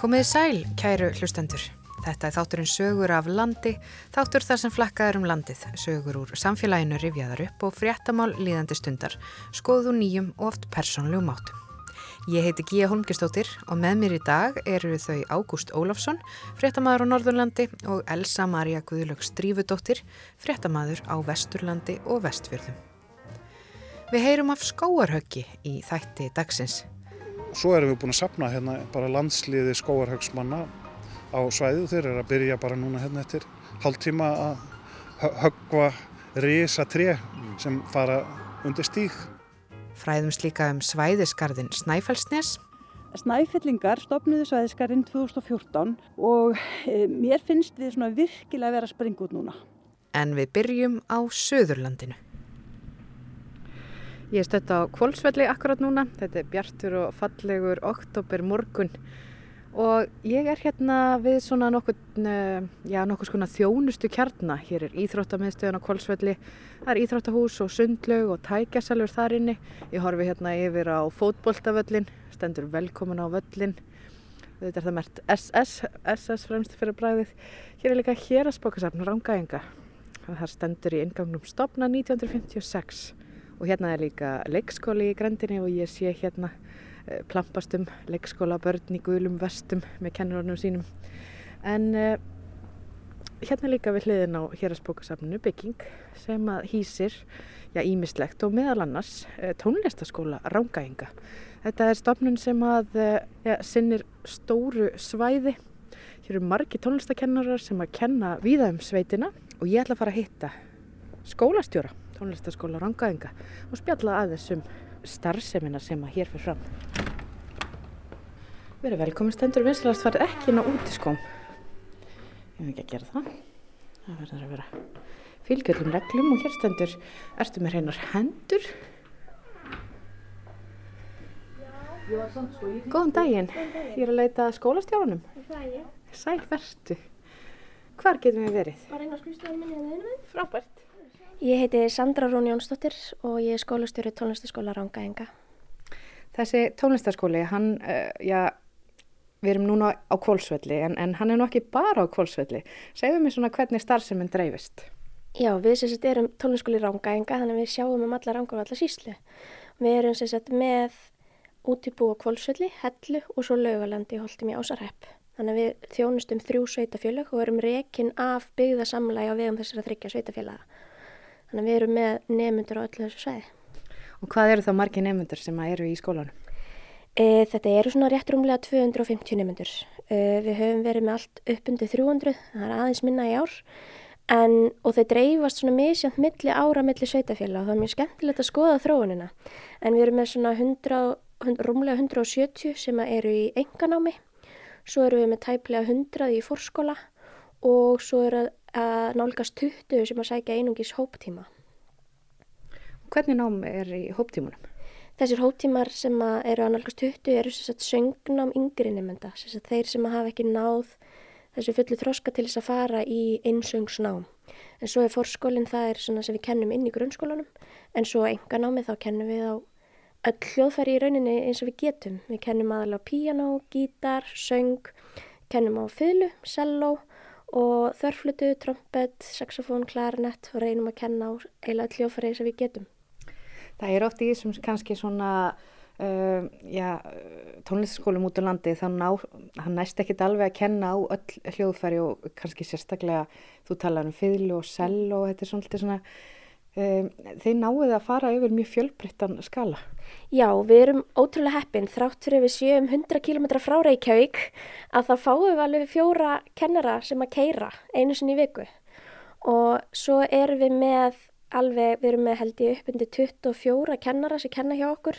Komiði sæl, kæru hlustendur. Þetta er þátturinn sögur af landi, þáttur þar sem flakkaður um landið, sögur úr samfélaginu rifjaðar upp og fréttamál líðandi stundar, skoðu nýjum og oft persónlegum áttum. Ég heiti Gíja Holmgistóttir og með mér í dag eru þau Ágúst Ólafsson, fréttamaður á Norðurlandi og Elsa Maria Guðlög Strífudóttir, fréttamaður á Vesturlandi og Vestfjörðum. Við heyrum af skóarhöggi í þætti dagsins. Svo erum við búin að sapna hérna bara landsliði skóarhaugsmanna á svæðu. Þeir eru að byrja bara núna hérna eftir hálftíma að höggva risa tre sem fara undir stík. Fræðum slíka um svæðisgarðin Snæfellsnes. Snæfellingar stopnuðu svæðisgarðin 2014 og e, mér finnst við svona virkilega að vera út núna. En við byrjum á Suðurlandinu. Ég stött á Kvolsvelli akkurat núna. Þetta er bjartur og fallegur oktober morgun og ég er hérna við svona nokkur, já, nokkur skona þjónustu kjarna. Hér er íþróttamiðstöðun á Kvolsvelli, það er íþróttahús og sundlaug og tækjasalur þar inni. Ég horfi hérna yfir á fótboltavöllin, stendur velkomin á völlin. Þetta er það mert SS, SS fremst fyrir bræðið. Hér er líka hérasbókasafn Rángaenga. Það stendur í ingangnum stopna 1956 og hérna er líka leikskóli í grendinni og ég sé hérna Eh, plampast um leikskóla börn í guðlum vestum með kennurornum sínum. En uh, hérna líka við hliðin á hérastbókasafninu bygging sem að hýsir já ímislegt og meðal annars uh, tónlistaskóla Rángaenga þetta er stofnun sem að ja, sinnir stóru svæði. Hér eru margi tónlistakennarar sem að kenna víða um sveitina og ég ætla að fara að hitta skólastjóra tónlistaskóla Rángaenga og spjalla aðeins um starfsemina sem að hér fyrir fram. Við erum velkomin stendur vinslast farið ekki inn á útiskóm. Ég hef ekki að gera það. Það verður að vera fylgjöldum reglum og hér stendur ertu með hreinar hendur. Góðan daginn. Ég er að leita skólastjáðunum. Sæl verstu. Hvar getum við verið? Bara eina skrifstofan minni að einu. Frábært. Ég heiti Sandra Rún Jónsdóttir og ég er skólastjóri tónlistaskóla Rángaenga. Þessi tónlistaskóli, hann, uh, já, við erum núna á kvólsvelli en, en hann er nú ekki bara á kvólsvelli. Segðu mér svona hvernig starfseminn dreifist. Já, við sem sagt erum tónlistaskóli Rángaenga þannig að við sjáum um alla Ránga og alla síslu. Við erum sem sagt með útibú á kvólsvelli, hellu og svo laugalandi holdum í Ásarhepp. Þannig að við þjónustum þrjú sveitafjölu og erum rekin af byggðasamlægi á vegum þessara þryggja sveitafjölaða. Þannig að við erum með nefnundur á öllu þessu sveiði. Og hvað eru þá margi nefnundur sem eru í skólanum? E, þetta eru svona rétt rúmlega 250 nefnundur. E, við höfum verið með allt upp undir 300, það er aðeins minna í ár. En, og þeir dreifast svona misjönd milli ára milli sveitafélag og það er mjög skemmtilegt að skoða þróunina. En við erum með svona 100, rúmlega 170 sem eru í enganámi, svo eru við með tæplega 100 í fórskóla og svo eru að nálgast 20 sem að sækja einungis hóptíma. Hvernig nám er í hóptímunum? Þessir hóptímar sem eru að nálgast 20 eru sagt, söngnám yngri nefnda, þeir sem hafa ekki náð þessu fullu þróska til þess að fara í einsöngsnám. En svo er fórskólinn það er svona sem við kennum inn í grunnskólanum, en svo enganámi þá kennum við á öll hljóðfæri í rauninni eins og við getum. Við kennum aðalega piano, gítar, söng, kennum á fylgu, selló, og þörflutu, trompet, saxofón, klarinett og reynum að kenna á eila hljófarið sem við getum. Það er oft í þessum kannski svona uh, ja, tónlistaskólum út á landi þannig að hann næst ekki alveg að kenna á öll hljóðfæri og kannski sérstaklega þú talar um fiðlu og sell og þetta er svona um, þeir náðu að fara yfir mjög fjölbryttan skala. Já, við erum ótrúlega heppin. Þrátt fyrir við séum 100 km frá Reykjavík að þá fáum við alveg fjóra kennara sem að keira einu sinni í viku. Og svo erum við með alveg, við erum með held ég upp undir 24 kennara sem kenna hjá okkur.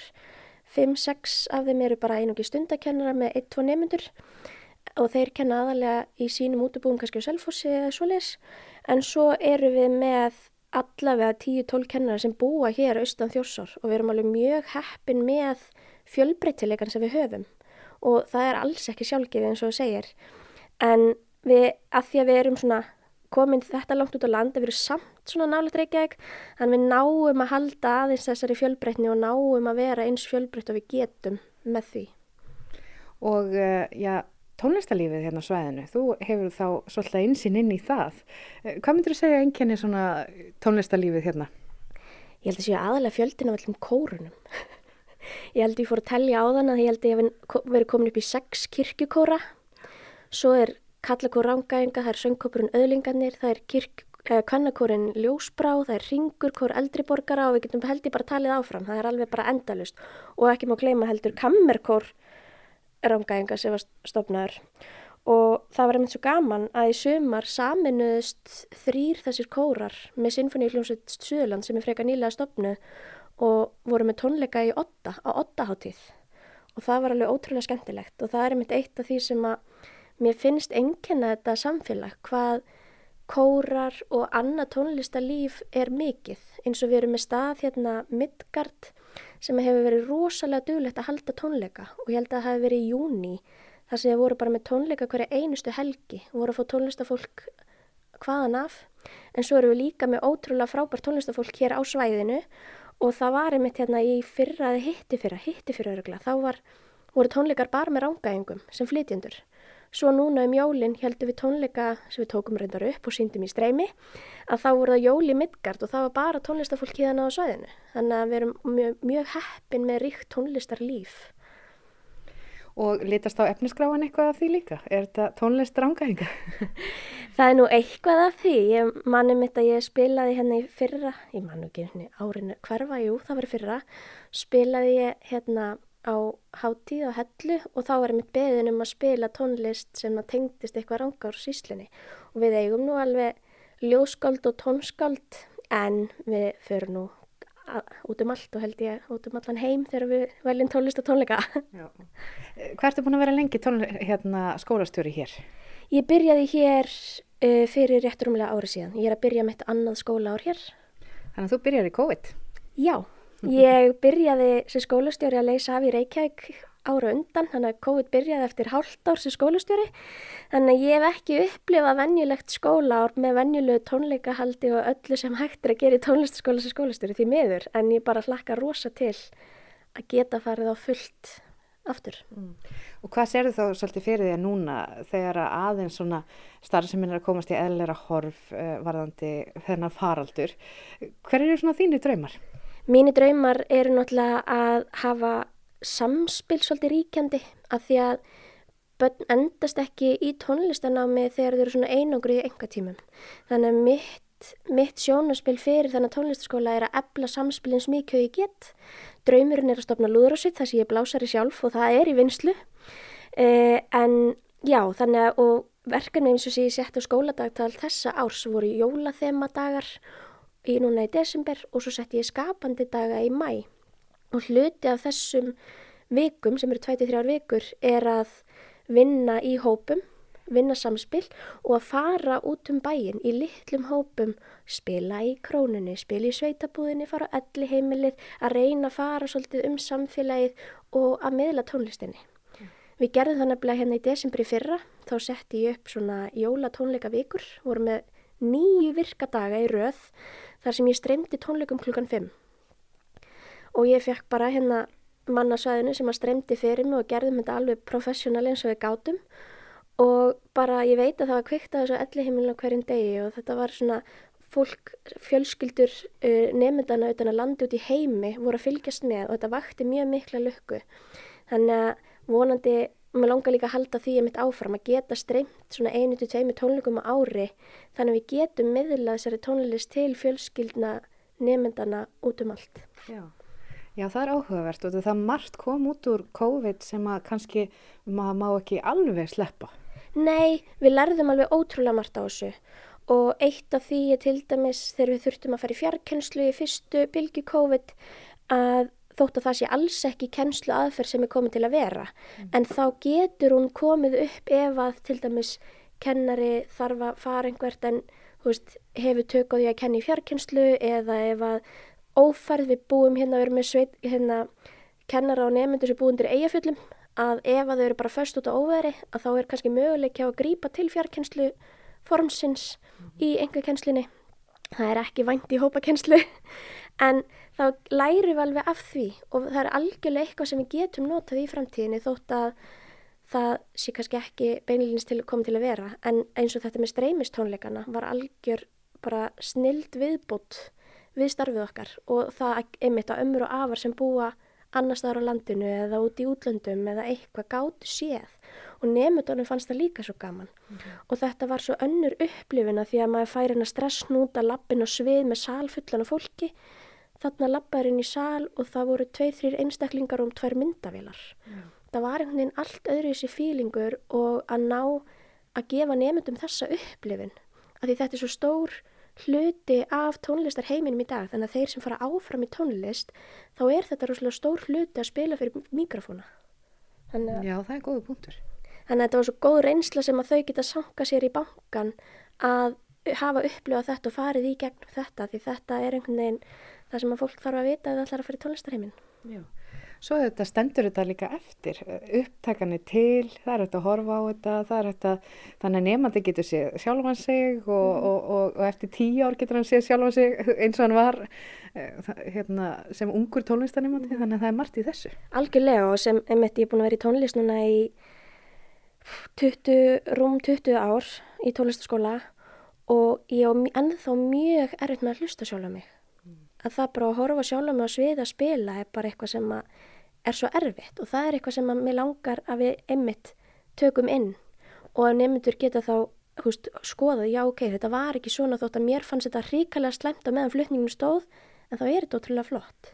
5-6 af þeim eru bara einungi stundakennara með 1-2 nefnundur og þeir kenna aðalega í sínum útubúum kannski á selfossi eða svoleis en svo eru við með allavega 10-12 kennar sem búa hér austan þjórsár og við erum alveg mjög heppin með fjölbreytilegan sem við höfum. Og það er alls ekki sjálfgefið eins og það segir. En við, að því að við erum svona komin þetta langt út á land við erum samt svona nálega reykjaðeg en við náum að halda aðeins þessari fjölbreytni og náum að vera eins fjölbreytt og við getum með því. Og uh, já, tónlistarlífið hérna á svæðinu. Þú hefur þá svolítið einsinn inn í það. Eh, hvað myndur þú segja einkenni svona tónlistarlífið hérna? Ég held að séu aðalega fjöldin af öllum kórunum. ég held að ég fór að tellja á þann að ég held að ég hef verið komin upp í sex kirkjukóra. Svo er kallakór rángaenga, það er söngkópurinn öðlingarnir, það er kirk, eh, kvannakórin ljósbrá, það er ringurkór eldriborgara og við getum held ég bara talið áfram. Það er alveg bara endalust og ekki má gleyma heldur kammerkór rángaenga sem var stopnaður og það var einmitt svo gaman að í sumar saminuðust þrýr þessir kórar með Sinfoníuljónsveit Suðurland sem er freka nýlega stopnu og voru með tónleika í otta, á ottaháttíð og það var alveg ótrúlega skemmtilegt og það er einmitt eitt af því sem að mér finnst enginna þetta samfélag hvað kórar og annað tónlistalíf er mikið. Eins og við erum með stað hérna Midgard sem hefur verið rosalega duglegt að halda tónleika og ég held að það hefur verið í júni þar sem við vorum bara með tónleika hverja einustu helgi og voru að fá tónlistafólk hvaðan af. En svo erum við líka með ótrúlega frábært tónlistafólk hér á svæðinu og það var einmitt hérna í fyrra eða hitti fyrra, hitti fyrra örugla, þá var, voru tónleikar bara með rángaengum sem flytjendur Svo núna um jólinn heldum við tónleika sem við tókum reyndar upp og síndum í streymi að þá voru það jóli Midgard og það var bara tónlistafólk híðan á svæðinu. Þannig að við erum mjög, mjög heppin með ríkt tónlistarlíf. Og litast á efnisgráin eitthvað af því líka? Er þetta tónlistarángaðinga? það er nú eitthvað af því. Ég manni mitt að ég spilaði hérna í fyrra, ég mann ekki hérna árinu hverfa, jú það var í fyrra, spilaði ég hérna á hátíð og hellu og þá er mitt beðin um að spila tónlist sem að tengdist eitthvað rángar síslinni og við eigum nú alveg ljóskáld og tónskáld en við förum nú út um allt og held ég út um allan heim þegar við veljum tónlist og tónleika. Hvað ertu búin að vera lengi hérna, skólastjóri hér? Ég byrjaði hér uh, fyrir réttur umlega ári síðan. Ég er að byrja mitt annað skóla ár hér. Þannig að þú byrjaði í COVID? Já. Ég byrjaði sem skólastjóri að leysa af í Reykjavík ára undan, þannig að COVID byrjaði eftir hálft ár sem skólastjóri. Þannig að ég hef ekki upplifað vennjulegt skólaár með vennjulegu tónleikahaldi og öllu sem hægt er að gera í tónlistaskóla sem skólastjóri því miður. En ég bara hlakka rosa til að geta farið á fullt aftur. Mm. Og hvað serðu þá svolítið fyrir því að núna þegar aðeins svona starf sem er að komast í eðlera horf uh, varðandi þennan faraldur, hver eru svona þínir draumar? Mínir draumar eru náttúrulega að hafa samspil svolítið ríkjandi af því að börn endast ekki í tónlistanámi þegar þau eru svona einangrið í enga tímum. Þannig að mitt, mitt sjónaspil fyrir þannig að tónlistaskóla er að ebla samspilins mikið í gett. Draumurinn er að stopna lúðrásið þar sem ég blásar í sjálf og það er í vinslu. Eh, en já, þannig að og verkefni eins og sé ég sett á skóladagtal þessa árs voru jólathemadagar í núna í desember og svo sett ég skapandi daga í mæ og hluti af þessum vikum sem eru 23 vikur er að vinna í hópum, vinna samspil og að fara út um bæin í litlum hópum, spila í krónunni, spila í sveitabúðinni, fara á elli heimilið, að reyna að fara svolítið um samfélagið og að miðla tónlistinni. Mm. Við gerðum það nefnilega hérna í desembri fyrra, þá setti ég upp svona jólatónleika vikur, vorum með nýju virkadaga í röð þar sem ég streymdi tónleikum klukkan 5 og ég fekk bara hérna mannasvæðinu sem að streymdi fyrir mig og gerðum þetta alveg professional eins og við gátum. Og bara ég veit að það var kvikt að þessu elli heimilinu hverjum degi og þetta var svona fólk, fjölskyldur uh, nefndana utan að landa út í heimi voru að fylgjast með og þetta vakti mjög mikla lukku. Þannig að vonandi og mér langar líka að halda því að mitt áfram að geta streymt svona einu til tveimu tónleikum á ári þannig að við getum miðlað þessari tónlist til fjölskyldna nefndana út um allt. Já. Já, það er áhugavert og það margt kom út úr COVID sem að kannski maður má ekki alveg sleppa. Nei, við lærðum alveg ótrúlega margt á þessu og eitt af því er til dæmis þegar við þurftum að fara í fjarkenslu í fyrstu bylgi COVID að þótt að það sé alls ekki kennslu aðferð sem er komið til að vera mm. en þá getur hún komið upp ef að til dæmis kennari þarf að fara einhvert en veist, hefur tök á því að kenni fjarkenslu eða ef að ófærð við búum hérna að vera með sveit, hérna, kennara og nefnendur sem búum til eigafjöllum að ef að þau eru bara först út á óveri að þá er kannski möguleik að grípa til fjarkenslu formsins mm. í enga kennslinni það er ekki vænt í hópakenslu en þá lærum við alveg af því og það er algjörlega eitthvað sem við getum notað í framtíðinni þótt að það sé kannski ekki beinleginist til komið til að vera. En eins og þetta með streymistónleikana var algjör bara snild viðbútt við starfið okkar og það einmitt að ömur og afar sem búa annar staðar á landinu eða út í útlöndum eða eitthvað gáttu séð. Og nefndunum fannst það líka svo gaman. Mm -hmm. og þetta var svo önnur upplifina því að maður færi henn að stressnúta lappin og svið með sálfullan af fólki þarna lappaðurinn í sál og það voru tveið, þrýr einstaklingar um tvær myndavilar. Mm. Það var einhvern veginn allt öðru í þessi fílingur og að ná að gefa nefndum þessa upplifin. Af því þetta er svo stór hluti af tónlistar heiminum í dag þannig að þeir sem fara áfram í tónlist þá er þetta rosalega stór hluti að spila fyrir mikrofóna. Já, það er góðu punktur. Þannig að þetta var svo góð reynsla sem að þau geta sanga sér í bankan að hafa upplifað þetta og farið í gegn þetta því þetta er einhvern veginn það sem að fólk þarf að vita ef það ætlar að fara í tónlistarheimin. Já. Svo þetta stendur þetta líka eftir, upptakanir til, það er þetta að horfa á þetta, það er þetta, þannig að nefnandi getur séð sjálfan sig og, mm. og, og, og eftir tíu ár getur hann séð sjálfan sig eins og hann var eh, hérna, sem ungur tónlistanemandi, mm. þannig að það er margt í þessu. Algjörlega og sem emitt ég er búin að vera í tónlist núna í 20, rúm 20 ár í tónlistaskóla og ég er ennþá mjög erfitt með að hlusta sjálf á mig að það bara að horfa sjálf með að sviða að spila er bara eitthvað sem er svo erfitt og það er eitthvað sem að mér langar að við einmitt tökum inn. Og að nefndur geta þá húst, skoðað, já ok, þetta var ekki svona þótt að mér fannst þetta ríkalega slemt á meðan flutninginu stóð en þá er þetta ótrúlega flott.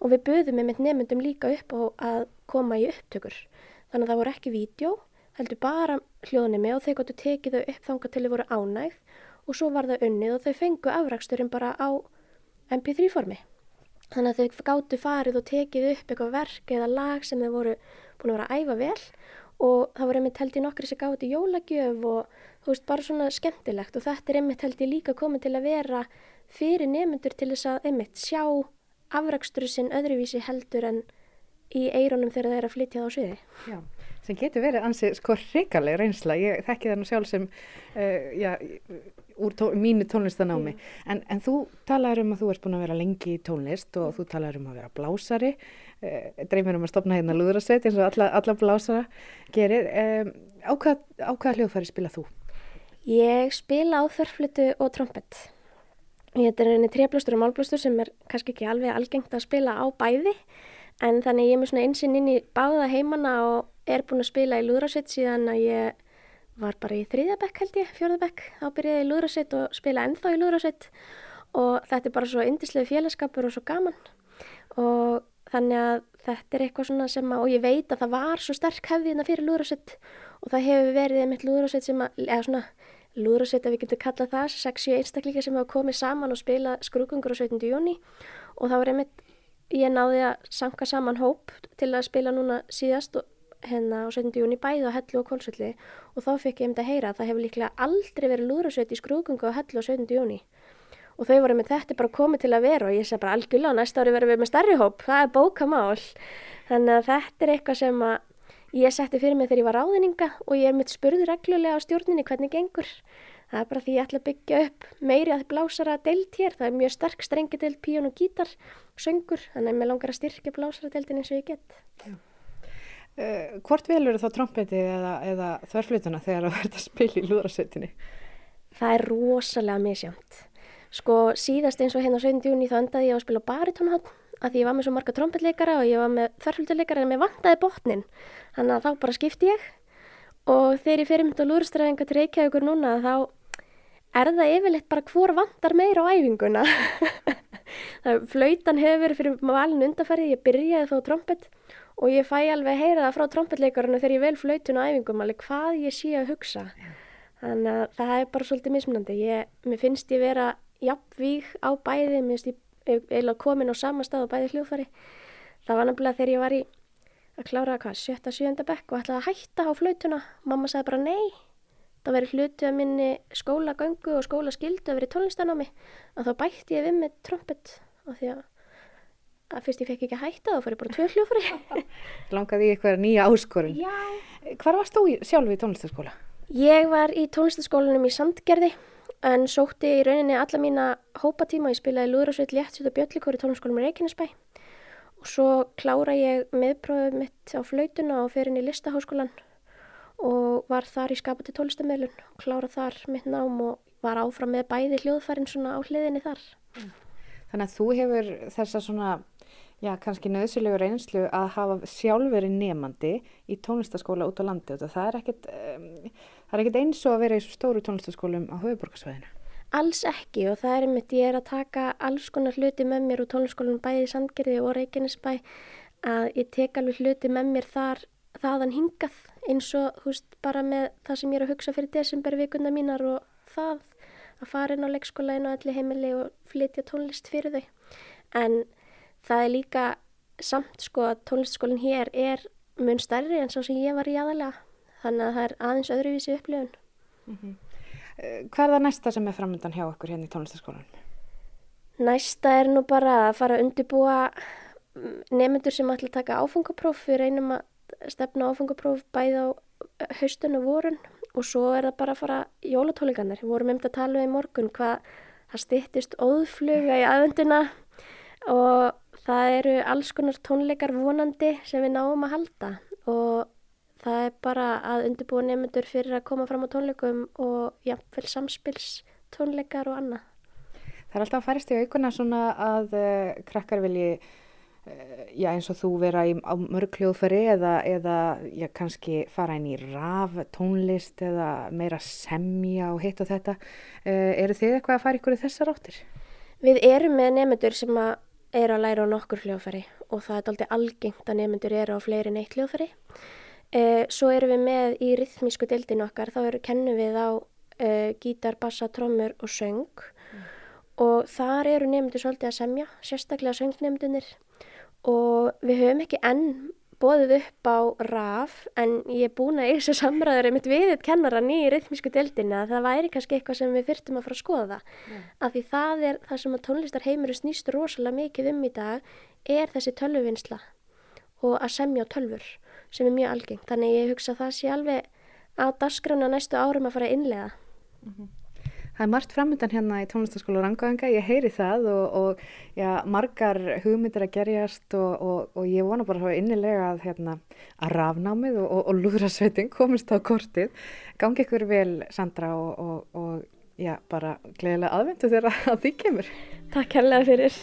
Og við buðum einmitt nefndum líka upp á að koma í upptökur. Þannig að það voru ekki vídeo heldur bara hljóðnimi og þau gottu tekið þau upp þanga til þau voru ánægð og svo var það unnið og þau fengu afraksturinn bara á mp3 formi. Þannig að þau gáttu farið og tekið upp eitthvað verk eða lag sem þau voru búin að vera að æfa vel og það voru einmitt held í nokkri sem gáti jólagjöf og þú veist bara svona skemmtilegt og þetta er einmitt held í líka komið til að vera fyrir nefnendur til þess að einmitt sjá afraksturinn sinn öðruvísi heldur en í eironum þegar það er að flytja á sviði. Já, sem getur verið ansið sko hrikaleg reynsla, ég þekki það nú sjálf sem uh, já, úr tó mínu tónlistanámi. Mm. en, en þú talar um að þú ert búin að vera lengi í tónlist og þú talar um að vera blásari. Uh, dreymir um að stopna hérna lúðrasveit eins og alla, alla blásara gerir. Um, á, hvað, hvaða hljóðfæri spila þú? Ég spila á þörflutu og trompet. Þetta er einni treflöstur og málblöstur sem er kannski ekki alveg algengt að spila á bæði en þannig ég er með svona einsinn inn í báða heimanna og er búin að spila í lúðrasveit síðan að ég var bara í þriðabekk held ég, fjörðabekk, þá byrjaði ég í lúðrasveit og spila ennþá í lúðrasveit. Og þetta er bara svo indislegu félagskapur og svo gaman. Og þannig að þetta er eitthvað svona sem að, og ég veit að það var svo sterk hefði hérna fyrir lúðrasveit. Og það hefur verið einmitt lúðrasveit sem að, eða svona lúðrasveit að við getum kallað það, 6-7 einstakleika sem hafa komið saman og spila skrúkungur á 17. júni og það var einmitt, ég náði að sanka saman hóp til að spila núna síðast og hérna á 17. júni bæði á Hellu og Kolsvöldi og þá fekk ég um þetta að heyra að það hefur líklega aldrei verið lúðrasveit í skrúgungu á Hellu á 17. júni og þau voru með þetta bara komið til að vera. Og ég segi bara algjörlega næsta ári verðum við með starri hóp, það er bókamál. Þannig að þetta er eitthvað sem að ég setti fyrir mig þegar ég var áðninga og ég er mitt spurður reglulega á stjórninni hvernig gengur. Það er bara því ég ætla að byggja upp meiri að blásara deilt hér, það er mjög sterk strengi deilt, píón og gítar, söngur. Þannig að mér langar að styrkja blásara deiltin eins og ég get. Já. Uh, hvort velur þá trompeti eða, eða þverflutuna þegar það verður að spila í lúðrasveitinni? Það er rosalega misjönd. Sko síðast eins og hérna á 7. júni þá endaði ég að spila baritónhátt að því ég var með svo marga trompetleikara og ég var með þverflutuleikara en mér vantaði botnin. Þannig að þá bara skipti ég og þegar ég fer um þetta lúðrastræðinga til Reykjavíkur núna þá er það yfirleitt bara hvor vantar meira á æfinguna. Flautan hefur fyrir valin undarfærið, ég byrjaði þó trompet og ég fæ alveg að heyra það frá trompetleikarinu þegar ég vel flautun á æfingum alveg hvað ég sé að hugsa. Já. þannig að það er bara svolítið mismunandi. Ég, mér finnst ég vera jafnvík á bæði, mér finnst ég eila komin á sama stað á bæði hljóðfari það var náttúrulega þegar ég var í að klára hvað, sjötta, sjönda bekk og ætlaði að hætta á flautuna, mamma sagði bara nei. Það veri hluti að minni skólagöngu og skólaskildu að veri tónlistanámi og þá bætti ég við með trompet og því að að fyrst ég fekk ekki að hætta þá fór ég bara tvö hljófari Langaði í eitthvað nýja áskorun. Já. Hvar varst þú sjálf í tónlistaskóla? Ég var í tónlistaskólanum í Sandgerði en sótti í rauninni alla mína hópatíma. Ég spilaði Lúðrásveit Léttsveit og Björlikóri í tónlistaskólanum Reykjanesbæ. Og svo klára ég meðprófið mitt á flautuna og fer inn í listaháskólan og var þar í skapandi tónlistamöðlun og klárað þar mitt nám og var áfram með bæði hljóðfærin svona á hliðinni þar. Þannig að þú hefur þessa svona, já kannski nöðsilegu reynslu að hafa sjálfverið nefandi í tónlistaskóla út á landi og það er ekkert, um, það er ekkert eins og að vera í stóru tónlistaskólum á höfuborgarsvæðinu. Alls ekki og það er einmitt ég er að taka alls konar hluti með mér úr tónlistaskólunum bæði í Sandgerði og Reykjanesbæ að ég tek alveg hluti með mér þar þaðan hingað eins og húst bara með það sem ég er að hugsa fyrir desembervikuna mínar og það að fara inn á leikskóla inn á allir heimili og flytja tónlist fyrir þau. En það er líka samt sko að tónlistskólinn hér er mun stærri en svo sem ég var í aðalega. Þannig að það er aðeins öðruvísi upplifun. Mm -hmm. Hvað er það næsta sem er framöndan hjá okkur hérna í tónlistaskólanum? Næsta er nú bara að fara að undibúa nefnendur sem ætla að taka áfungapróf. Við reynum að stefna áfungapróf bæði á haustun og vorun og svo er það bara að fara jólatólingarnir. Við vorum um að tala um í morgun hvað það stittist óðfluga í aðvenduna og það eru alls konar tónleikar vonandi sem við náum að halda og það er bara að undirbúa nefnendur fyrir að koma fram á tónleikum og jáfnveil samspils tónleikar og annað. Það er alltaf að færist í aukuna svona að uh, krakkar vilji uh, já, eins og þú vera í, á mörg hljóðfæri eða, eða já, kannski fara inn í raf, tónlist eða meira semja og hitt og þetta. Uh, eru þið eitthvað að fara ykkur í þessar áttir? Við erum með nefnendur sem að eru að læra á nokkur hljóðfæri og það er aldrei algengt að nefnendur eru á fleiri neitt hljóðfæri. Uh, svo erum við með í rithmísku deildin okkar, þá eru, kennum við á uh, gítar, bassa, trommur og söng mm. og þar eru nefndur svolítið að semja, sérstaklega söngnemndunir og við höfum ekki enn bóðið upp á raf en ég er búin að í þessu samræður einmitt við eitt kennaran í rithmísku deildin að það væri kannski eitthvað sem við þurftum að fara að skoða mm. af því það er það sem að tónlistar heimur snýst rosalega mikið um í dag er þessi tölvuvinnsla og að semja á tölfur sem er mjög algengt. Þannig ég hugsa að það sé alveg á dasgrana næstu árum að fara að innlega. Mm -hmm. Það er margt framöndan hérna í tónlistaskóla Rangaðanga, ég heyri það og, og já, margar hugmyndir að gerjast og, og, og ég vona bara innilega að, hérna, að rafnámið og lúðrasveitin komist á kortið. Gangi ykkur vel Sandra og já, bara gleðilega aðvendu þegar að því kemur. Takk hérlega fyrir.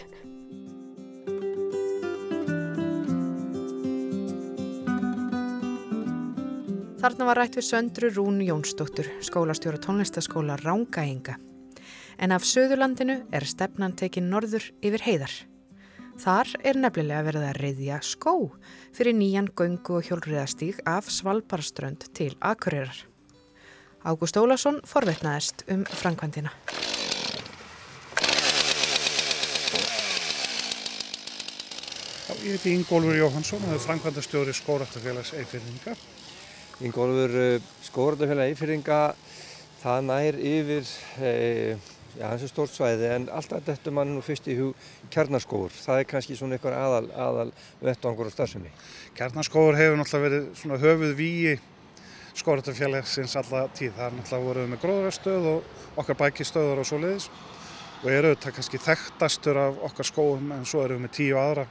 Þarna var rætt við Söndru Rún Jónsdóttur, skólastjóra tónlistaskóla Rángaenga. En af Suðurlandinu er stefnan tekin norður yfir heiðar. Þar er nefnilega verið að reyðja skó fyrir nýjan göngu og hjólriðastíg af Svalbaraströnd til Akureyrar. Ágúst Ólason forvetnaðist um framkvæmdina. Ég heiti Ingólfur Jóhansson og er framkvæmdastjóri skóraftafélags Eifirninga. Ingólfur skóraftafélag Eifirninga það nær yfir e, já, hansu stórt svæði en alltaf þetta mann nú fyrst í hug kjarnaskóur. Það er kannski svona eitthvað aðal, aðal vettangur og starfsemi. Kjarnaskóur hefur náttúrulega verið svona höfuð víi skóraftafélagsins alla tíð. Það er náttúrulega voruð með gróðrastöð og okkar bækistöður og svo leiðis og eru þetta kannski þekktastur af okkar skóum en svo eru við með tíu aðra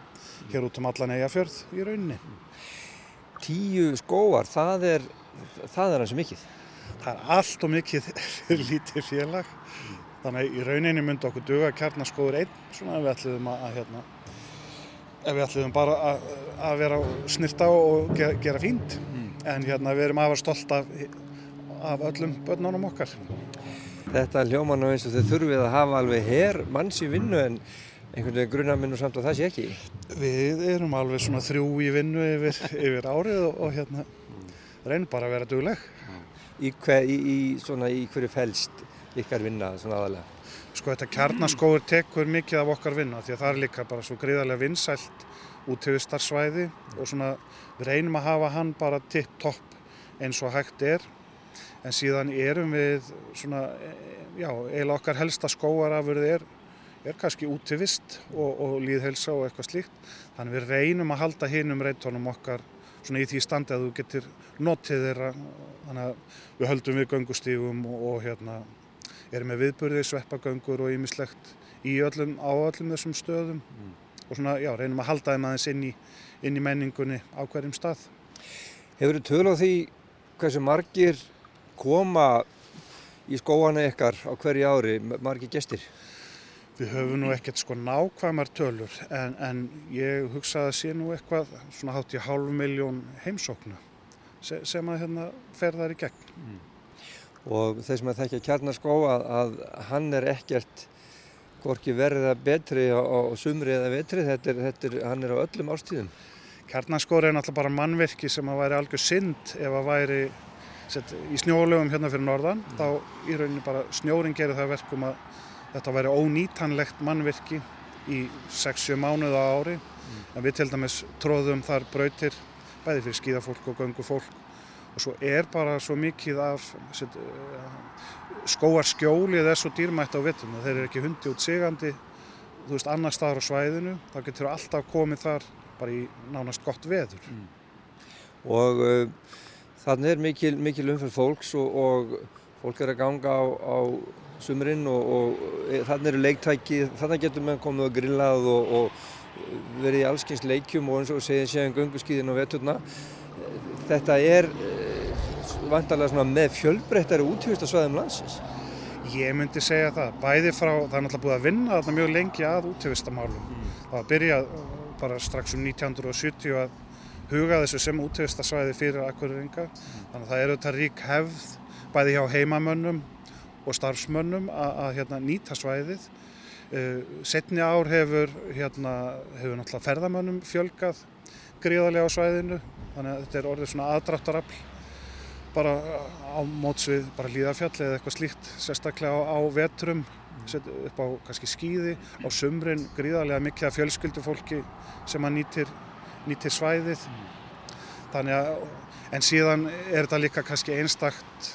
hér út um allan eigafjörð í rauninni. Tíu skóar, það er, það er hansi mikið. Það er allt og mikið fyrir lítið félag. Þannig að í rauninni myndi okkur duga kjarnaskóður einn svona ef við ætliðum að, að hérna, ef við ætliðum bara að, að vera snirta og gera, gera fínt. Mm. En hérna við erum afar stolt af, af öllum börnunum okkar. Þetta hljóman og eins og þau þurfið að hafa alveg herr manns í vinnu en einhvern veginn grunnarminn og samt að það sé ekki. Við erum alveg svona þrjú í vinnu yfir, yfir árið og, og hérna reynum bara að vera dugleg. Í, hver, í, í, svona, í hverju fælst ykkar vinna svona aðalega? Sko þetta kjarnaskóður tekur mikið af okkar vinna því að það er líka bara svo gríðarlega vinsælt út til vistarsvæði og svona við reynum að hafa hann bara tipp-topp eins og hægt er en síðan erum við svona, já, eiginlega okkar helsta skóarafurð er, er kannski útivist og, og líðhelsa og eitthvað slíkt. Þannig við reynum að halda hinn um reytónum okkar svona í því standi að þú getur notið þeirra. Þannig að við höldum við göngustígum og, og hérna erum með viðburði, sveppagöngur og ýmislegt í öllum, á öllum þessum stöðum mm. og svona, já, reynum að halda þeim aðeins inn í, inn í menningunni á hverjum stað. Hefur þið töl á því hversu margir koma í skóana ykkar á hverju ári, margir gestir? Við höfum nú ekkert sko nákvæmar tölur en, en ég hugsa að sé nú eitthvað svona hátt í hálf miljón heimsóknu se, sem að hérna ferðar í gegn. Mm. Og þeir sem að þekkja kjarnaskó að, að hann er ekkert hvorki verða betri á, á sumri eða vetri, þetta er, þetta er, hann er á öllum ástíðum. Kjarnaskóri er náttúrulega bara mannverki sem að væri algjör synd ef að væri set, í snjólögum hérna fyrir norðan, mm. þá í rauninni bara snjóring gerir það verkum að þetta væri ónýtanlegt mannverki í 6-7 mánuða ári mm. en við til dæmis tróðum þar brautir bæði fyrir skíðafólk og göngufólk og svo er bara svo mikið af set, skóarskjólið er svo dýrmætt á vittum þeir eru ekki hundi út sigandi þú veist annar staðar á svæðinu þá getur alltaf komið þar bara í nánast gott veður mm. og uh, þannig er mikil, mikil umfell fólks og, og fólk er að ganga á, á sumurinn og, og e, þannig eru leiktæki, þannig getur maður komið og grillað og, og verið í allskyns leikjum og eins og segja séðan gunguskýðin og veturna. Þetta er e, vantarlega með fjölbreyttari útífistasvæðum landsins. Ég myndi segja það, bæði frá, það er náttúrulega búið að vinna þarna mjög lengi að útífistamálum. Mm. Það var byrjað bara strax um 1970 að huga þessu sem útífistasvæði fyrir akkurringa. Mm. Þannig að það eru þetta rík hefð bæði hjá heimamönnum og starfsmönnum að hérna, nýta svæðið. Uh, setni ár hefur, hérna, hefur náttúrulega ferðamönnum fjölgað gríðarlega á svæðinu þannig að þetta er orðið svona aðdráttarafl bara á mótsvið bara líðarfjall eða eitthvað slíkt sérstaklega á, á vetrum upp á kannski skýði, á sumrin gríðarlega mikið af fjölskyldufólki sem að nýtir, nýtir svæðið. Þannig að en síðan er þetta líka kannski einstakt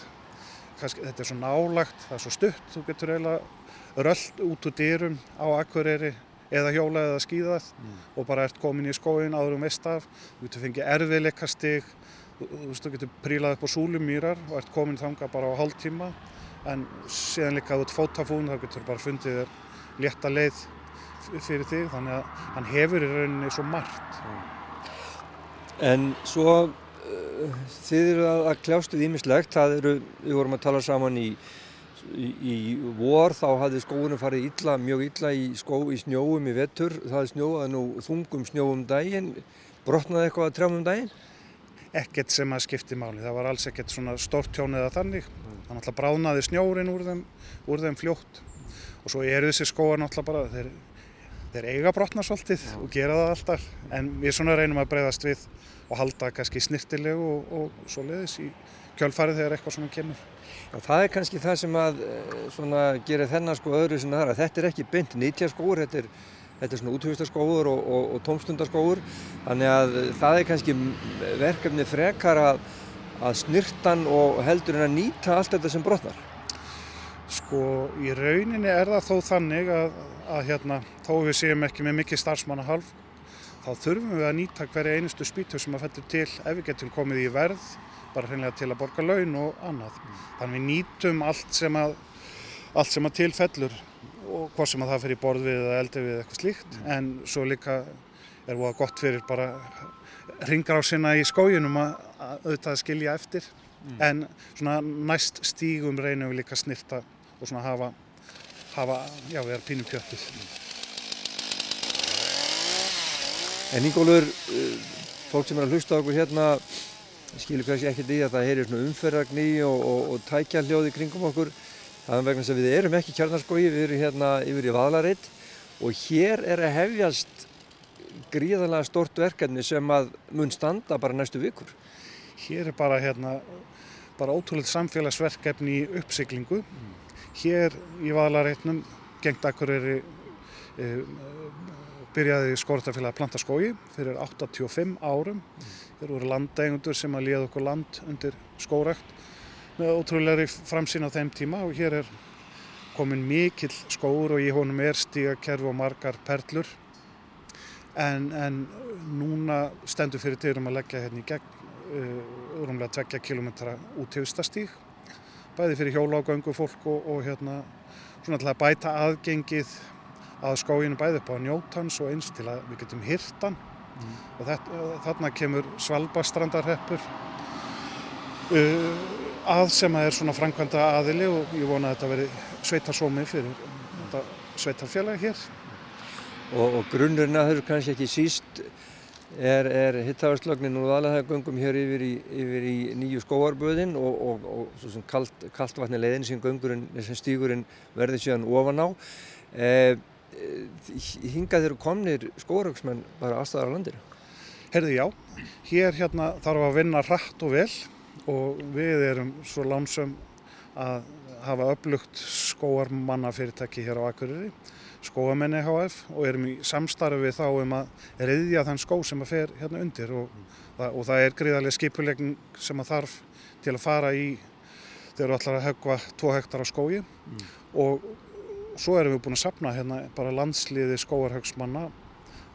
kannski, þetta er svo nálagt, það er svo stutt, þú getur eiginlega röll út úr dýrum á akkurýri eða hjóla eða skýðað mm. og bara ert komin í skóin áður um veist af, þú getur fengið erfiðleikastig, þú, þú getur prílað upp á súlumýrar og ert komin þanga bara á hálf tíma en síðan líka út fótafún þá getur bara fundið þér létta leið fyrir þig þannig að hann hefur í rauninni svo margt. En svo þið eru að, að kljástu ímislegt, það eru, við vorum að tala saman í, í, í vor, þá hafði skóunum farið illa, mjög illa í skó í snjóum í vettur, það snjóaði nú þungum snjóum daginn, brotnaði eitthvað að trjáum um daginn? Ekkert sem að skipti máli, það var alls ekkert svona stórt tjón eða þannig, þannig að bráðnaði snjórin úr þeim, úr þeim fljótt. Og svo eru þessi skóar náttúrulega bara, þeir, þeir eiga brotna svolítið og gera það alltaf. En við svona reynum að breyðast við og halda kannski snirtilegu og, og svo leiðis í kjölfarið þegar eitthvað svona kemur. Já, það er kannski það sem að eh, svona, gerir þennan sko öðru sem það er að þetta er ekki beint nýtjarskóur, þetta er, þetta er svona úthugistarskóur og, og, og tómstundarskóur þannig að það er kannski verkefni frekar að, að snirtan og heldur en að nýta allt þetta sem brotnar. Sko í rauninni er það þó þannig að, að hérna, þó við séum ekki með mikið starfsmannahalf þá þurfum við að nýta hverja einustu spýtu sem að fellur til ef við getum komið í verð bara hreinlega til að borga laun og annað. Mm. Þannig við nýtum allt sem að, allt sem að til fellur og hvort sem að það fyrir borð við eða eldi við eitthvað slíkt mm. en svo líka er það gott fyrir bara ringar á sinna í skójunum að, að auðvitað skilja eftir mm. en svona næst stígum reynum við líka snirta og svona hafa, hafa já við erum pínum kjöttið. En Ingólfur, eh, fólk sem er að hlusta okkur hérna skilur kannski ekkert í að það heyrir svona umferðagni og, og, og tækja hljóði kringum okkur. Það er vegna sem við erum ekki kjarnarskói, við erum hérna yfir í Vaðlaritt og hér er að hefjast gríðarlega stort verkefni sem að mun standa bara næstu vikur. Hér er bara hérna, bara ótrúlega samfélagsverkefni í uppsiklingu. Mm. Hér í Vaðlarittnum gengt akkur er e, byrjaði skórtafélag að planta skói fyrir 85 árum. Mm. Þeir voru landeigundur sem að liða okkur land undir skórekt með ótrúlega framsýn á þeim tíma og hér er komin mikill skóur og í honum er stígakerfi og margar perlur en, en núna stendur fyrir dyrum að leggja hérna í gegn uh, rúmlega 20 km út til Ustastíg bæði fyrir hjóla og gangu fólk og, og hérna svona til að bæta aðgengið að skóginu bæði upp á njótans og eins til að við getum hirtan mm. og þetta, þarna kemur Svalbastrandarheppur uh, að sem að er svona framkvæmda aðili og ég vona að þetta veri sveitarsómi fyrir þetta sveitarfélagi hér. Og, og grunnurinn að þau kannski ekki síst er, er hittavarslögnin og aðlæðagöngum hér yfir í, yfir í nýju skóarböðin og, og, og svo sem kalt, kalt vatni leiðin sem sem stígurinn verði síðan ofan á. Eh, hingað þeirra komnir skóaröksmenn bara aðstæðar á landinu? Herði já, hér hérna þarf að vinna hratt og vel og við erum svo lánsum að hafa upplugt skóarmannafyrirtæki hér á Akureyri skóamenni HF og erum í samstarfi við þá um að reyðja þann skó sem að fer hérna undir og, það, og það er gríðarlega skipulegn sem að þarf til að fara í þegar við ætlar að högva 2 hektar á skói mm. og svo erum við búin að sapna hérna bara landsliði skóarhaugsmanna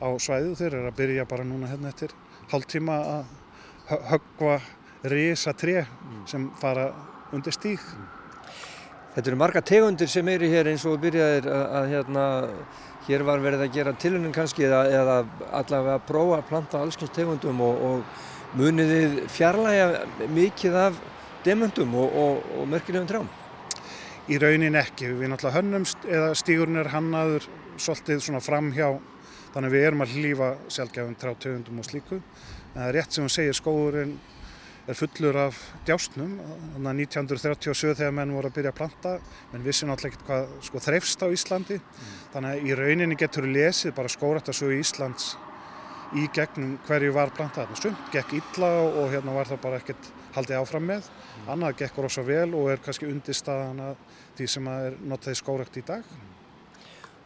á svæðu þeir eru að byrja bara núna hérna eftir hálftíma að högva risa tre sem fara undir stík. Þetta eru marga tegundir sem eru hér eins og byrjaðir að, að hérna, hér var verið að gera tilunum kannski eða, eða allavega að prófa að planta allskyns tegundum og, og muniðið fjarlæga mikið af demöndum og, og, og mörkilegum trjám? Í raunin ekki, við náttúrulega hönnumst eða stígurinn er hannaður svolítið svona framhjá þannig að við erum að hlýfa sjálfgefum tráttegundum og slíku en það er rétt sem hún segir skóðurinn er fullur af djásnum. Þannig að 1937 þegar menn voru að byrja að planta, menn vissi náttúrulega ekkert hvað sko, þreifst á Íslandi. Mm. Þannig að í rauninni getur lesið bara skórættasögu Íslands í gegnum hverju var plantað. Sumt gekk illa og hérna var það bara ekkert haldið áfram með. Mm. Annað gekk rosa vel og er kannski undirstaðan að því sem er notaði skórætt í dag. Mm.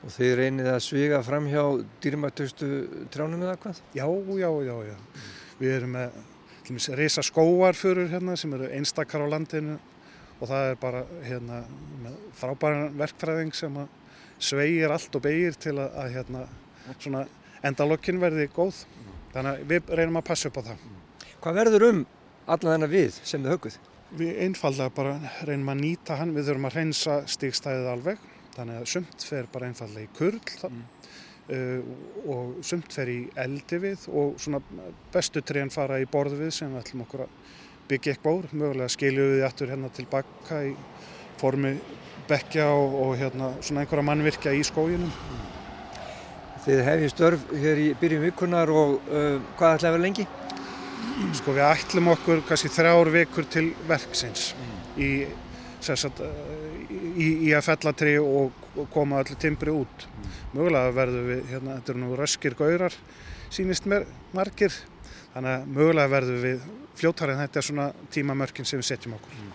Og þeir reynið að sviga fram hjá dýrmættustu tránum eða hvað? Já, já, já, já. Við erum með reysa skóarfurur hérna sem eru einstakar á landinu og það er bara hérna frábæran verkfræðing sem sveigir allt og beigir til að, að hérna endalokkin verði góð. Þannig að við reynum að passa upp á það. Hvað verður um alla þennan við sem þið högguð? Við einfallega bara reynum að nýta hann, við þurfum að reynsa stígstæðið alveg, þannig að sumt fer bara einfallega í kurl mm. Uh, og sumt fer í eldi við og svona bestu trén fara í borð við sem við ætlum okkur að byggja eitthvað úr. Mögulega skiljum við aftur hérna tilbaka í formi bekja og, og hérna svona einhverja mannvirkja í skóginum. Þið hefði störf hér í byrjum vikunar og uh, hvað ætlaði að vera lengi? Sko við ætlum okkur kannski þrjár vikur til verksins í, sagt, í, í að fellatri og koma allir timbri út. Mögulega verður við, hérna, þetta eru nú röskir gaurar, sínist mér margir, þannig að mögulega verður við fljóttar en þetta er svona tímamörkin sem við setjum okkur.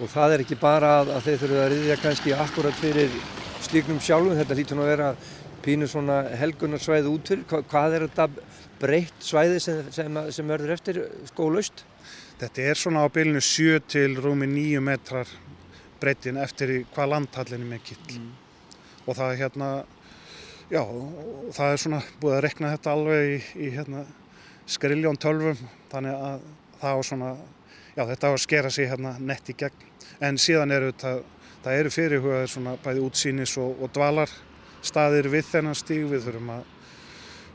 Og það er ekki bara að, að þeir þurfu að riðja kannski akkurat fyrir slíknum sjálfum, þetta lítur nú að vera pínu svona helgunarsvæði út fyrir. Hva, hvað er þetta breytt svæði sem, sem, sem verður eftir skólaust? Þetta er svona á bylnu 7 til rúmi 9 metrar breytin eftir hvað landhallin er mikill. Mm og það er hérna, já, það er svona búið að rekna þetta alveg í, í hérna skriljón tölvum þannig að það á svona, já þetta á að skera sig hérna nett í gegn en síðan eru þetta, það eru fyrirhugaðir svona bæði útsýnis og, og dvalar staðir við þennan stíg, við þurfum að,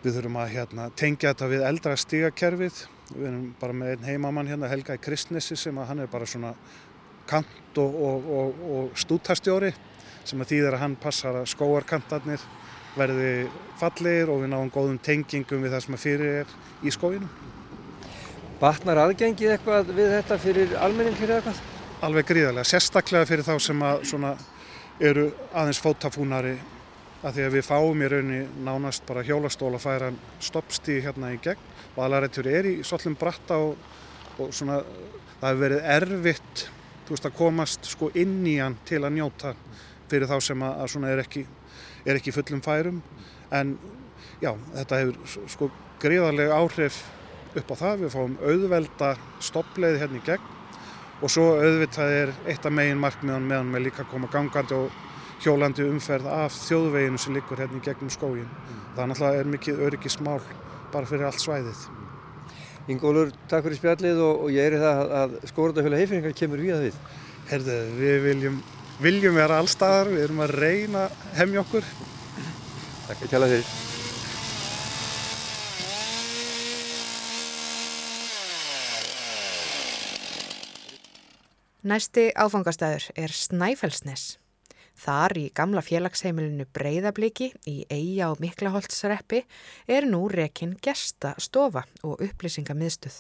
við þurfum að hérna tengja þetta við eldra stígakerfið, við erum bara með einn heimamann hérna Helga í Kristnesi sem að hann er bara svona kant og, og, og stútastjóri sem að þýðir að hann passar að skóarkantarnir verði fallir og við náum góðum tengingum við það sem að fyrir er í skóinu. Batnar aðgengið eitthvað við þetta fyrir almenning fyrir eitthvað? Alveg gríðarlega, sérstaklega fyrir þá sem að eru aðeins fótafúnari að því að við fáum í raunni nánast bara hjólastóla að færa stoppstíð hérna í gegn. Og aðlarættur er í svolum bratta og, og svona það hefur verið erfitt veist, að komast sko inn í hann til að njóta fyrir þá sem að, að er, ekki, er ekki fullum færum. En já, þetta hefur sko gríðarlega áhrif upp á það, við fáum auðvelda stoppleið hérna í gegn. Og svo auðvitað er eitt af megin markmiðan meðan með líka koma gangandi og hjólandi umferð af þjóðveginu sem liggur hérna í gegnum skógin. Mm. Það náttúrulega er mikið öryggismál bara fyrir allt svæðið. Ingólur, takk fyrir spjallið og, og ég er í það að skóratafjöla heifingar kemur við að við. Herðu, við viljum viljum vera allstaðar, við erum að reyna hemmja okkur. Takk fyrir tjala fyrir. Næsti áfangastæður er Snæfellsnes. Þar í gamla félagsheimilinu Breiðabliki í Eyja og Miklaholtsreppi er nú rekin gesta stofa og upplýsingamiðstuð.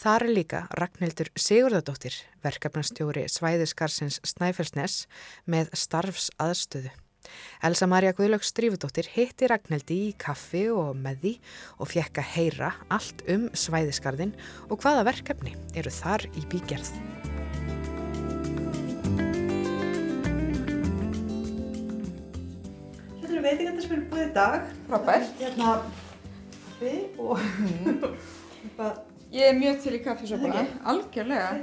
Þar er líka Ragnhildur Sigurðardóttir, verkefnastjóri Svæðiskarsins Snæfellsnes með starfsaðstöðu. Elsa Maria Guðlöks Strífudóttir hitti Ragnhildi í kaffi og með því og fjekk að heyra allt um Svæðiskarðin og hvaða verkefni eru þar í bígerð. Eru veitingandi sem eru búið í dag. Frábært. Hérna kaffi og eitthvað. Ég er mjög til í kaffisopuna, algjörlega.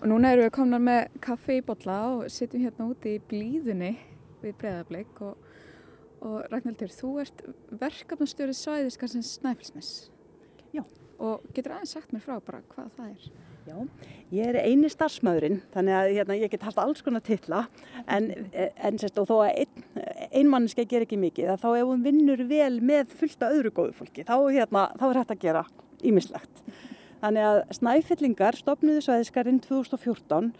Og núna erum við komnar með kaffi í bolla og sittum hérna úti í blíðunni við Breiðarbleik og, og Ragnhildur, þú ert verkefnastjórið svæðiskarsins Snæfellsnes. Já. Og getur aðeins sagt mér frá bara hvað það er? Já, ég er eini starfsmæðurinn, þannig að hérna, ég get haft alls konar titla, en, en sérst, þó að ein, einmanniska ger ekki mikið, þá ef hún vinnur vel með fullta öðru góðu fólki, þá, hérna, þá er hægt að gera ímislegt. Þannig að Snæfellingar stopnuðu svæðiskarinn 2014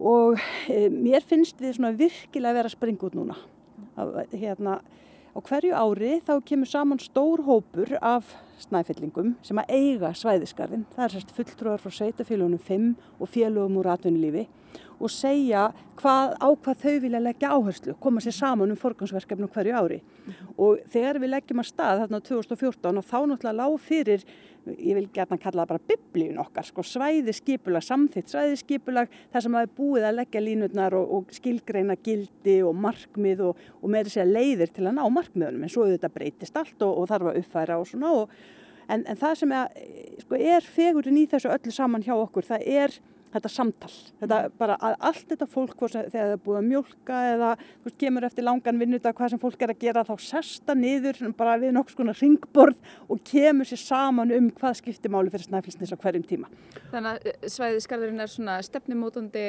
og e, mér finnst við virkilega vera að springa út núna. Að, hérna, á hverju ári þá kemur saman stór hópur af snæfellingum sem að eiga svæðisgarðin. Það er sérst fulltrúar frá sveitafélagunum 5 og félögum úr atvinnulífi og segja hvað, á hvað þau vilja leggja áherslu, koma sér saman um forgangsverkefnum hverju ári. Og þegar við leggjum að stað þarna 2014 og þá náttúrulega lág fyrir, ég vil gætna kalla það bara biblíun okkar, sko, svæðiskipulag, samþitt svæðiskipulag, þar sem að er búið að leggja línutnar og, og skilgreina gildi og markmið og, og meiri segja leiðir til að ná markmiðunum, en svo þetta breytist allt og, og þarf að uppfæra og svona En, en það sem er, sko, er fegurinn í þessu öllu saman hjá okkur, það er þetta samtal. Þetta bara að allt þetta fólk þegar það er búið að mjölka eða veist, kemur eftir langan vinnudag hvað sem fólk er að gera þá sesta niður bara við nokkuð svona ringborð og kemur sér saman um hvað skiptir máli fyrir snæfilsnis á hverjum tíma. Þannig að svæðisgarðurinn er svona stefnumótandi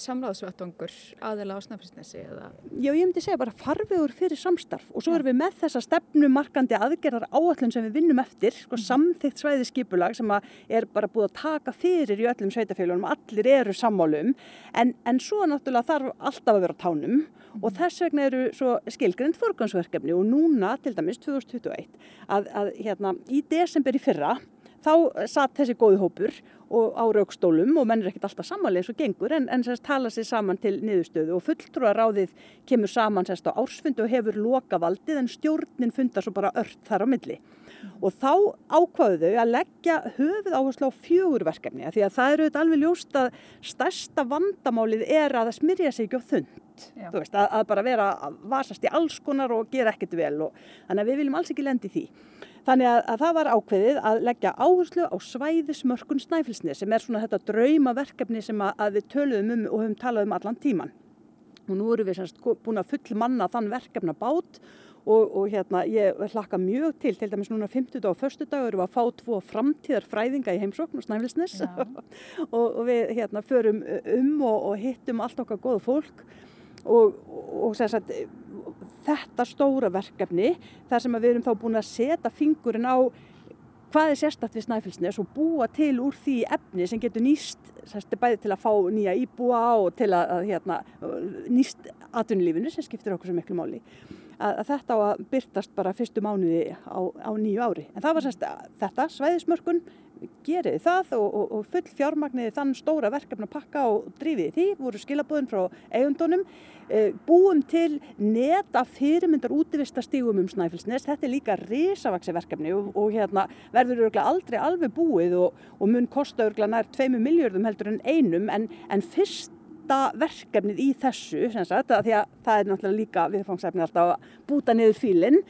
samráðsvettangur aðila á snæfilsnesi eða? Já, ég myndi segja bara farvegur fyrir samstarf og svo erum við með þessa stefnumarkandi aðgerðar áallun sem við vinnum eftir, sko samþygt svæðiskipulag sem er bara búið að taka fyrir í öllum sveitafélunum allir eru sammálum en, en svo náttúrulega þarf alltaf að vera tánum og þess vegna eru svo skilgrend forgansverkefni og núna til dæmis 2021 að, að hérna í desember í fyrra þá satt þessi góði hópur á raukstólum og menn er ekkert alltaf samanlega eins og gengur en, en sérst tala sér saman til niðurstöðu og fulltrúaráðið kemur saman sérst á ársfundu og hefur lokavaldið en stjórnin fundar svo bara ört þar á milli og þá ákvaðu þau að leggja höfuð áherslu á fjögurverkefni því að það eru þetta alveg ljóst að stærsta vandamálið er að það smyrja sig ekki á þund. Veist, að, að bara vera að vasast í alls konar og gera ekkert vel og þannig að við viljum alls ekki lendi því. Þannig að, að það var ákveðið að leggja áherslu á svæðismörkun snæfilsni sem er svona þetta draumaverkefni sem að, að við töluðum um og höfum talað um allan tíman og nú erum við semst búin að full manna þann verkefna bát Og, og hérna ég hlakka mjög til, til dæmis núna 50 og 1. dag erum við að fá tvo framtíðar fræðinga í heimsókn og Snæfellsnes. Og, og við hérna förum um og, og hittum allt okkar góða fólk. Og sagt, þetta stóra verkefni þar sem við erum þá búin að setja fingurinn á hvað er sérstatt við Snæfellsnes og búa til úr því efni sem getur nýst sérst, bæði til að fá nýja íbúa og til að, hérna, nýst atvinnulífinu sem skiptir okkur svo miklu máli að, þetta á að byrtast bara fyrstu mánuði á, á nýju ári. En það var sérst þetta, svæðismörkun, geriði það og, og, og full fjármagniði þann stóra verkefna pakka og drífiði því, voru skilabóðin frá eigundunum, e, búum til neta fyrirmyndar útivistastígum um Snæfellsnes, þetta er líka risavaksi verkefni og, og hérna verður örgulega aldrei alveg búið og mun kosta örgulega nær 2 miljardum heldur en einum. En, en fyrst búta verkefnið í þessu sagt, því að það er náttúrulega líka viðfangsefnið alltaf að búta niður fílinn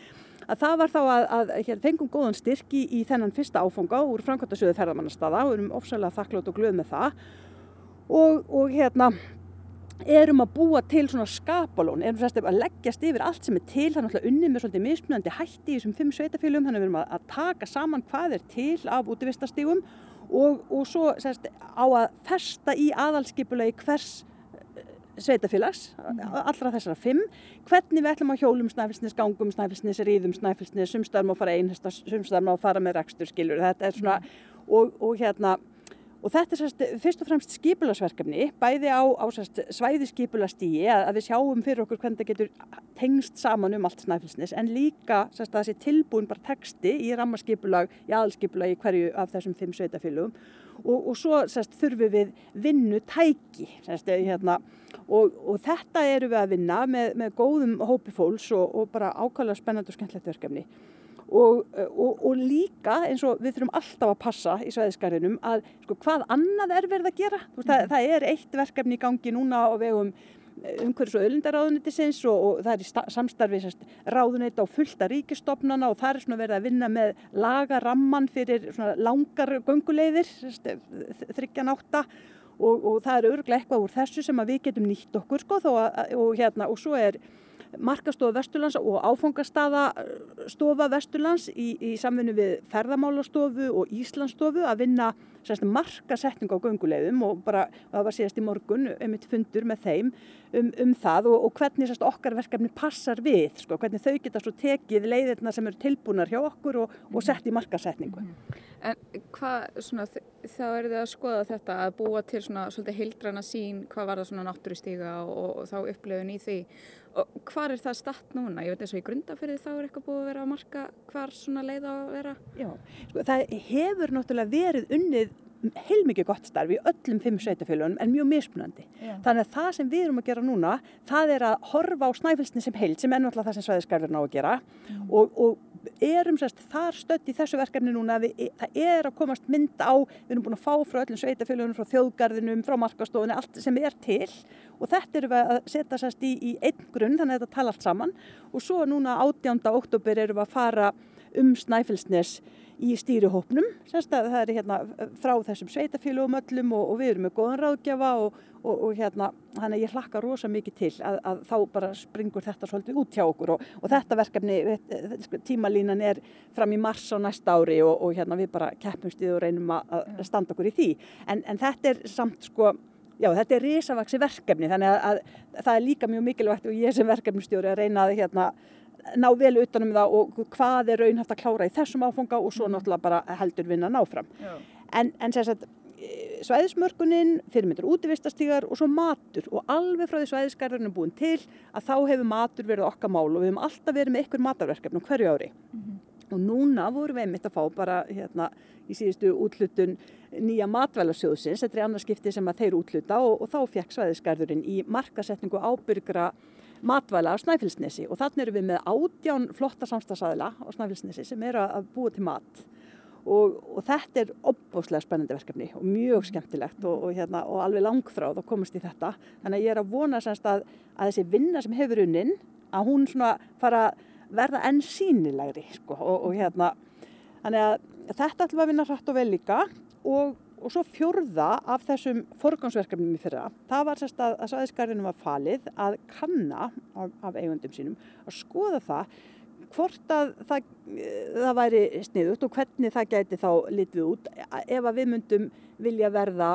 að það var þá að, að hér, fengum góðan styrki í þennan fyrsta áfanga úr framkvæmtastöðu ferðamannastada og erum ofsalega þakklátt og glöð með það. Og, og hérna erum að búa til svona skapalón erum sérst að leggjast yfir allt sem er til þannig að unnið með svolítið mismunandi hætti í þessum fimm sveitafélum þannig að við erum að, að taka saman hvað er til af útvistastígum og, og svo sérst, á að festa í aðalskipulegi hvers sveitafélags, allra þessara fimm, hvernig við ætlum að hjólum snæfilsnes, gangum snæfilsnes, ríðum snæfilsnes, sumstaðar má fara einhesta, sumstaðar má fara með rekstur, skilur, þetta er svona, og, og hérna, Og þetta er sérst, fyrst og fremst skipularsverkefni, bæði á, á sérst, svæði skipulastígi að, að við sjáum fyrir okkur hvernig það getur tengst saman um allt snæfilsnis en líka sérst, að þessi tilbúin bara texti í rammarskipulag, í aðalskipulag í hverju af þessum fimm sveitafélugum og, og svo sérst, þurfum við vinnu tæki hérna, og, og þetta eru við að vinna með, með góðum hópi fólks og, og bara ákvæmlega spennandi og skemmtilegt verkefni. Og, og, og líka eins og við þurfum alltaf að passa í sveðisgarðinum að sko, hvað annað er verið að gera. Það, það er eitt verkefni í gangi núna á vegum umhverfis og öllundaráðunitisins og, og það er í samstarfi ráðunit á fullta ríkistofnana og það er svona verið að vinna með lagaramman fyrir langar gönguleiðir, þryggjan átta og það er örglega eitthvað úr þessu sem við getum nýtt okkur sko, að, og, hérna, og svo er markastofa Vesturlands og áfangastafastofa Vesturlands í, í samvinnu við ferðamálastofu og Íslandsstofu að vinna markasetning á göngulegðum og bara það var síðast í morgun um eitt fundur með þeim um, um það og, og hvernig sérst, okkar verkefni passar við, sko, hvernig þau geta svo tekið leiðirna sem eru tilbúnar hjá okkur og, og sett í markasetningu. En hvað, svona, þá er þið að skoða þetta að búa til svona svolítið hildrana sín hvað var það svona náttúristíga og, og þá upplöfun í því og hvað er það statt núna? Ég veit eins og í grundafyrði þá er eitthvað búið að vera að marka hvar svona leið á að vera? Já, sko það hefur náttúrulega verið unnið heilmikið gott starf í öllum fimm sveitafélagunum en mjög mismunandi. Já. Þannig að það sem við erum að gera núna, það er að horfa á snæfilsni sem heild, sem ennáttúrulega það sem svæðiskarður ná að gera mm. og, og erum sérst þar stödd í þessu verkefni núna við, það er að komast mynd á, við erum búin að fá frá öllum sveitafélagunum, frá þjóðgarðinum, frá markastofunni, allt sem er til og þetta erum við að setja sérst í, í einn grunn, þannig að þetta tala allt saman og svo núna 18. oktober erum við að fara um Snæfellsnes í stýrihópnum, það er hérna frá þessum sveitafélugum öllum og, og við erum með góðan ráðgjafa og, og, og hérna hann er ég hlakka rosa mikið til að, að þá bara springur þetta svolítið út hjá okkur. Og þetta verkefni, sko, tímalínan er fram í mars á næsta ári og hérna við bara keppumst í og reynum að standa okkur í því. En, en þetta er samt sko Já, þetta er risavaksi verkefni. Þannig að, að það er líka mjög mikilvægt og ég sem verkefnistjóri að reyna að hérna, ná vel utanum það og hvað er raunhaft að klára í þessum áfanga og svo mm. náttúrulega bara heldur vinna náfram. En, en sérstaklega svæðismörkunin, fyrirmyndur útivistastígar og svo matur og alveg frá því svæðisgarðurinn er búin til að þá hefur matur verið okkar mál og við hefum alltaf verið með ykkur matarverkefnum hverju ári. Mm -hmm. Og núna vorum við einmitt að fá bara hérna í síðustu útlutun nýja matvælarsjóðsins, þetta er annarskipti sem að þeir útluta og, og þá fekk svæðisgarðurinn í markasetningu ábyrgra matvæla á Snæfellsnesi og þannig erum við með átján flotta samstagsæðila á Snæfellsnesi sem eru að búa til mat. Og, og þetta er opbóslega spennandi verkefni og mjög skemmtilegt og, og, hérna, og alveg langþráð að komast í þetta. Þannig að ég er að vona semst að, að þessi vinna sem hefur unnin að hún svona fara að verða enn sínilegri sko, og hérna. Þannig að þetta ætlum að vinna hrætt og vel líka og og svo fjörða af þessum forgangsverkefnum í fyrra, það var sérst að, að sæðisgarðinu var falið að kanna af, af eigundum sínum að skoða það hvort að það, það væri sniðut og hvernig það gæti þá litið út ef að við myndum vilja verða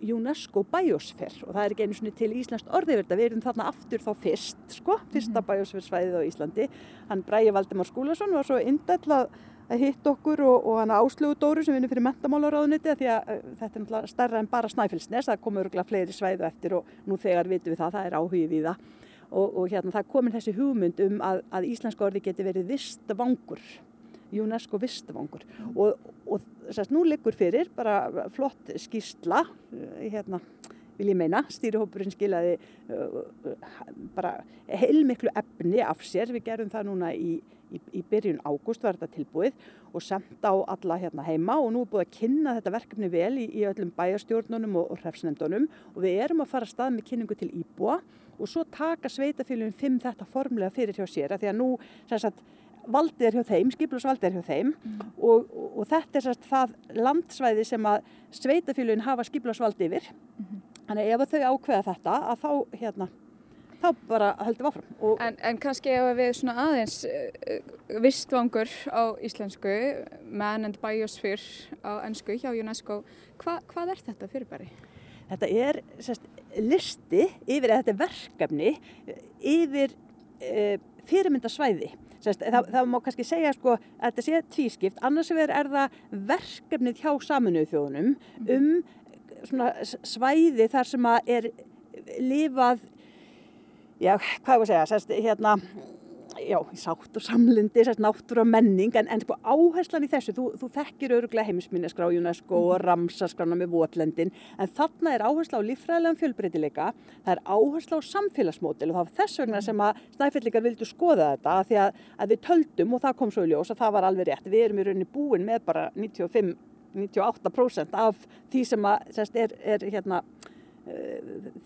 UNESCO Biosfer og það er ekki einu svona til Íslandst orðiverda, við erum þarna aftur þá fyrst, sko, fyrsta mhm. Biosfer-svæðið á Íslandi. Hann Bræði Valdemar Skúlason var svo indætlað að hitta okkur og, og hana Áslögu Dóru sem vinur fyrir mentamálaráðuniti því að uh, þetta er náttúrulega starra en bara Snæfellsnes, það komur örgulega fleiri svæðu eftir og nú þegar vitum við það, það er áhugið við það og, og hérna það komin þessi hugmynd um að, að íslenska orði geti verið vistvangur, UNESCO vistvangur og, og sérst nú liggur fyrir bara flott skýrsla hérna vil ég meina, stýrihópurinn skilaði uh, bara heilmiklu efni af sér, við gerum það núna í í, í byrjun ágúst var þetta tilbúið. Og sendt á alla hérna heima og nú er búið að kynna þetta verkefni vel í, í öllum bæjarstjórnunum og, og hrefsnendunum og við erum að fara að stað með kynningu til Íbúa og svo taka sveitafélugin fimm þetta formlega fyrir hjá sér. Að því að nú sagt, valdið er hjá þeim, skiplusvaldið er hjá þeim. Mm. og, og, og þetta er sagt, það landsvæði sem að sveitafélugin hafa skiplusvaldið yfir. Mm -hmm. Þannig ef þau ákveða þetta að þá hérna þá bara höldum áfram. En, en kannski ef við svona aðeins uh, vistvangur á íslensku, Man and Biosphere á ennsku hjá UNESCO, hva, hvað er þetta fyrirbæri? Þetta er sérst, listi yfir, þetta er verkefni yfir e, fyrirmyndasvæði. Sérst, það, það má kannski segja sko, að þetta sé tvískipt, annars er það verkefnið hjá saminuðu þjóðunum um svæði þar sem að er lifað, já, hvað er að segja, sérst, hérna, já, sátt og samlindi, sérst, náttúra menning, en, en sko áherslan í þessu, þú, þú þekkir öruglega heimisminneskrá UNESCO og Ramsarskrána með votlendin, en þarna er áhersla á líffræðilegan fjölbreytileika, það er áhersla á samfélagsmódel og það var þess vegna sem að snæfellingar vildu skoða þetta, að því að, að við töldum og það kom svo í ljós að það var alveg rétt, við erum í rauninni búin með bara 95 98% af því sem að, sérst, er, er hérna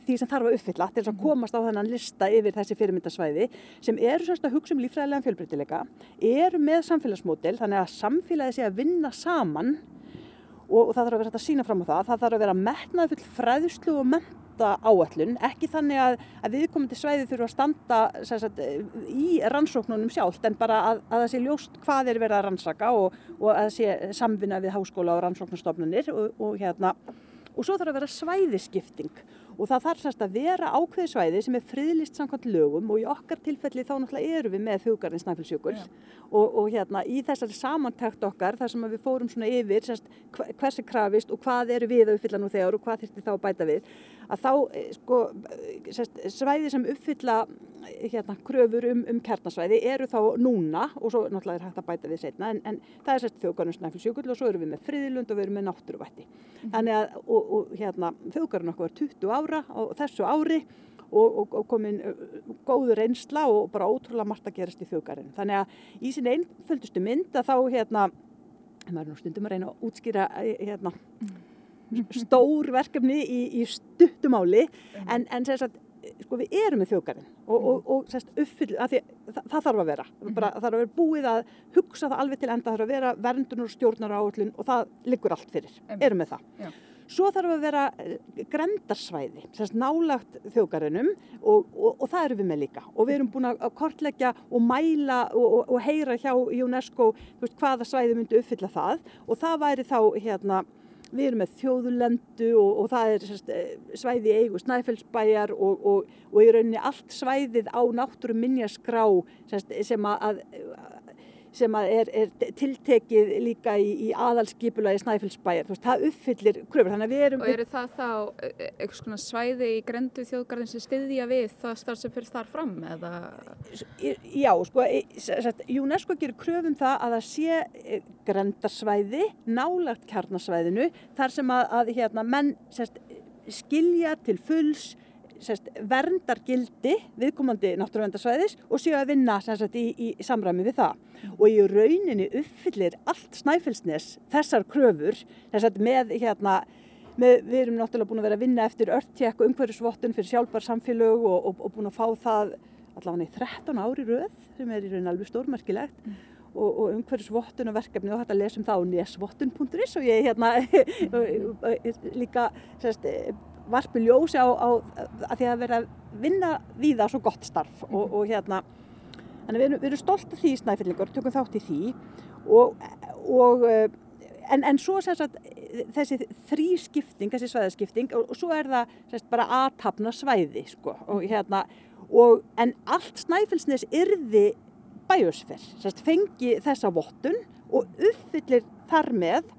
því sem þarf að uppfylla til að komast á þennan lista yfir þessi fyrirmyndasvæði sem eru semst að hugsa um lífræðilegan fjölbreytileika, eru með samfélagsmódel þannig að samfélagi sé að vinna saman og, og það þarf að vera að sína fram á það, það þarf að vera metnað full fræðslu og menta áallun, ekki þannig að, að viðkomandi svæði þurfa að standa sagt, í rannsóknunum sjálft en bara að, að það sé ljóst hvað er verið að rannsaka og, og að það sé samvinna við háskóla og rannsóknustofnunir og, og hérna. Og svo þarf að vera svæðiskipting og það þarf semst að vera ákveði svæði sem er friðlist samkvæmt lögum og í okkar tilfelli þá náttúrulega eru við með þjókarinn Snæfellsjökull. Og, og hérna í þessari samantækt okkar þar sem við fórum svona yfir semst, hversi krafist og hvað eru við að uppfylla nú þegar og hvað þurfti þá að bæta við að þá sko semst, svæði sem uppfylla hérna kröfur um, um kernasvæði eru þá núna og svo náttúrulega er hægt að bæta við setna en, en það er semst þjókarinn Snæfellsjökull og svo eru við með friðlund og við erum með náttúruvætti. Mm -hmm. Þannig að og, og þjókarinn okkur var 20 ára á þessu ári og, og, og komin góður einsla og bara ótrúlega margt að gerast í þjókarinn. Þannig að í sinni einföldustu mynd að þá hérna, maður er nú stundum að reyna að útskýra hérna, stór verkefni í, í stuttumáli en, en sem sagt sko við erum með þjókarinn og, og, og sérst, uppfyll, það, það þarf að vera. Bara, það þarf að vera búið að hugsa það alveg til enda það þarf að vera verndunur og stjórnar áallun og það liggur allt fyrir, erum með það. Já. Svo þarf að vera grendarsvæði, sérst nálagt þjókarinnum og, og, og það eru við með líka. Og við erum búin að kortleggja og mæla og, og heyra hjá UNESCO veist, hvaða svæði myndi uppfylla það. Og það væri þá hérna Við erum með þjóðulendu og, það er sérst, svæði í eigu Snæfellsbæjar og, í rauninni allt svæðið á náttúrum minjaskrá sérst, sem að, sem að er, er tiltekið líka í, í aðalskipula í Snæfellsbæjar. Veist, það uppfyllir kröfur. Og eru það þá eitthvað svona svæði í grendu þjóðgarðin sem styðja við það starf sem fyrir þar fram? Eða? Já, sko, UNESCO gerir kröfum það að það sé eh, grendarsvæði, nálagt kjarnasvæðinu, þar sem að, að hérna, menn sérst, skilja til fulls sérst, verndargildi viðkomandi náttúruvendarsvæðis og séu að vinna sérst, í, í samræmi við það. Og í rauninni uppfyllir allt snæfellsnes þessar kröfur sérst, með hérna Með, við erum náttúrulega búin að vera að vinna eftir örttjekk og umhverjusvottun fyrir sjálfbar samfélög og, og, og búin að fá það allavega í 13 ári röð sem er í raun alveg stórmerkilegt mm. og, og umhverjusvottun og verkefni og þetta lesum það á nesvottun.is og ég hérna líka sérst, varpi ljósi á, á að því að vera að vinna við það svo gott starf og, og hérna við erum, við erum stolt af því snæfillingur, tökum þátt í því og, og en, en svo sagt, þessi þrý skipting, þessi svæðaskipting og, og svo er það sagt, bara aðtapna svæði sko, og hérna en allt snæfilsnes yrði bæjusferð, fengi þessa vottun og uppfyllir þar með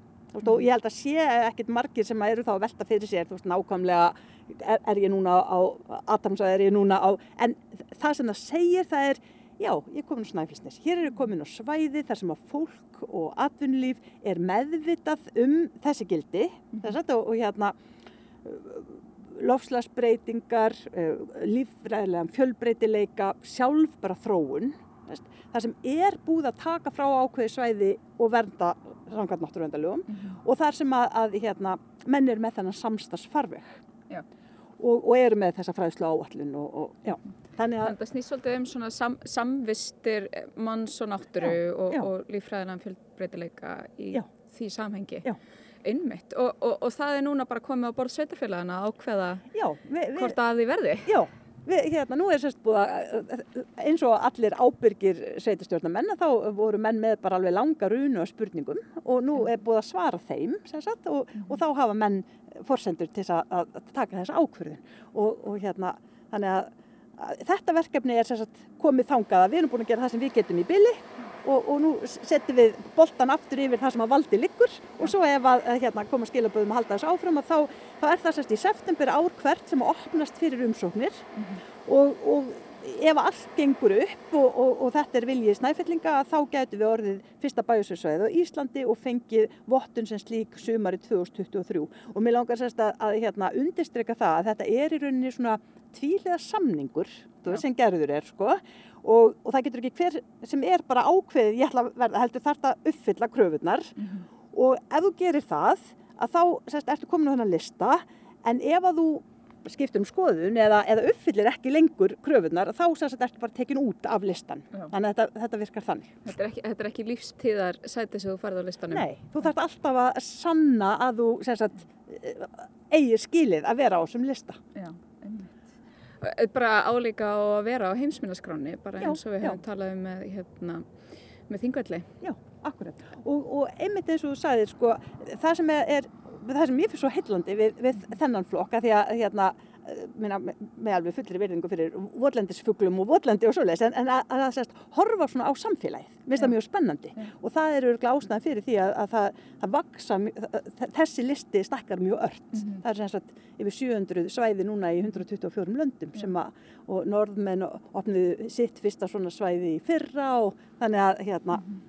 og ég held að sé ekkert margir sem eru þá að velta fyrir sér veist, nákvæmlega er, er ég núna á Adams og er ég núna á en það sem það segir það er já, ég er komin á Snæfellsnes, hér er ég komin á svæði þar sem að fólk og atvinnulíf er meðvitað um þessi gildi mm -hmm. þess, og, og hérna lofslagsbreytingar lífræðilegan fjölbreytileika sjálf bara þróun það sem er búið að taka frá ákveði svæði og vernda samkvæmt náttúruvendarlegum mm -hmm. og þar sem að, að hérna, menn er með þennan samstagsfarveg og, og eru með þessa fræðslu áallun og, og já Þannig að það snýst svolítið um svona sam, samvistir manns og náttúru já, og, og lífræðinan fjöldbreytileika í já. því samhengi. Já. Einmitt og, og, og það er núna bara komið á borð sveitarfélagana að ákveða já, vi, vi, hvort að því verði. Já, við, hérna, nú er sérst búið að, eins og allir ábyrgir sveitastjórnamenn, þá voru menn með bara alveg langa runu og spurningum og nú er búið að svara þeim, sagt, og, og þá hafa menn forsendur til að, að taka þessa ákverðin og, og hérna, þannig að þetta verkefni er sagt, komið þangað að við erum búin að gera það sem við getum í bylli og, og nú setjum við boltan aftur yfir það sem að valdi liggur og svo ef að hérna, koma skilaböðum að halda þessu áfram þá, þá er það sérst í september ár hvert sem að opnast fyrir umsóknir mm -hmm. og, og ef allt gengur upp og, og, og þetta er viljið snæfellinga þá getur við orðið fyrsta bæjusveitsvæðið á Íslandi og fengið vottun sem slík sumari 2023 og mér langar sérst að, að hérna, undirstryka það að þetta er í rauninni svona tvíliða samningur sem gerður er sko. Og, og það getur ekki hver sem er bara ákveðið ég ætla að verða heldur þarf að uppfylla kröfunar mm -hmm. og ef þú gerir það að þá sérst, ertu komin á þennan lista en ef að þú skiptur um skoðun eða, eða uppfyllir ekki lengur kröfunar þá sérst, ertu bara tekin út af listan Já. þannig að þetta, þetta virkar þannig. Þetta er ekki, þetta er ekki lífstíðar sæti sem þú farið á listanum? Nei, þú þarf alltaf að sanna að þú sérst, eigir skilið að vera á þessum lista. Já Eh, bara álíka á að vera á heimsminnaskráni bara eins og við hefum talað um með, hérna, með þingvelli. Já, akkurat. Og, og einmitt eins og þú sagðir sko, það sem er, er það sem ég fyrir svo heillandi við, við þennan flokka því að hérna minna, með alveg fullri verðingu fyrir votlendisfuglum og votlendi og svoleiðis en, en að, að, sérst, horfa svona á samfélagið minnst það mjög spennandi Já. og það eru glásnað fyrir því að, að það, það vaksa þessi listi stakkar mjög ört mm -hmm. það er sem sagt yfir 700 svæði núna í 124 löndum sem að og norðmenn opniðu sitt fyrsta svona svæði í fyrra og þannig að hérna mm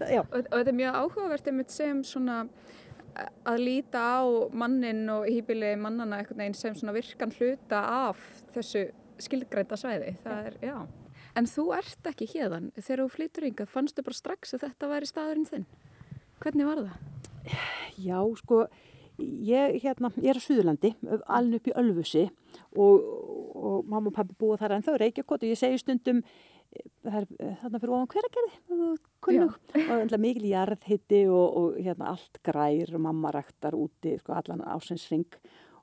-hmm. og, og þetta er mjög áhugavert einmitt sem svona að líta á mannin og hýpili mannana sem virkan hluta af þessu skilgrænda svæði. Er, en þú ert ekki hérðan þegar þú flytur yngar, fannstu bara strax að þetta væri staðurinn þinn? Hvernig var það? Já, sko ég, hérna, ég er á Suðurlandi alveg upp í Ölfusi og, og mamma og pappi búa þar en þau reykjakot og ég segi stundum það er eh, þarna fyrir ofan hveragerði kunnug. Og mikil jarðhitti og, og hérna allt grær og mamma ræktar úti sko, allan ásinsring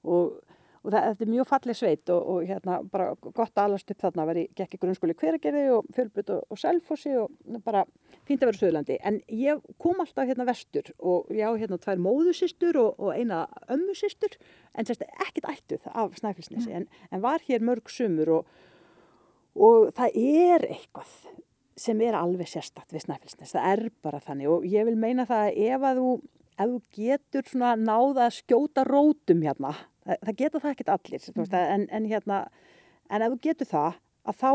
og, og það, þetta er mjög fallið sveit og, og hérna bara gott aðlast upp þarna að vera í gekki grunnskóli hveragerði og fjölbut og selfossi og bara fínt að vera Suðlandi en ég kom alltaf hérna vestur og ég á hérna tvær móðusistur og eina ömmusistur en sérst ekkit ættuð af Snæfellsnesi en, en var hér mörg sumur og og það er eitthvað sem er alveg sérstatt við Snæfellsnes, það er bara þannig og ég vil meina það að ef að þú, ef þú getur svona náða að skjóta rótum hérna, það, það getur það ekkert allir, mm. veist, en, en hérna, en ef þú getur það, að þá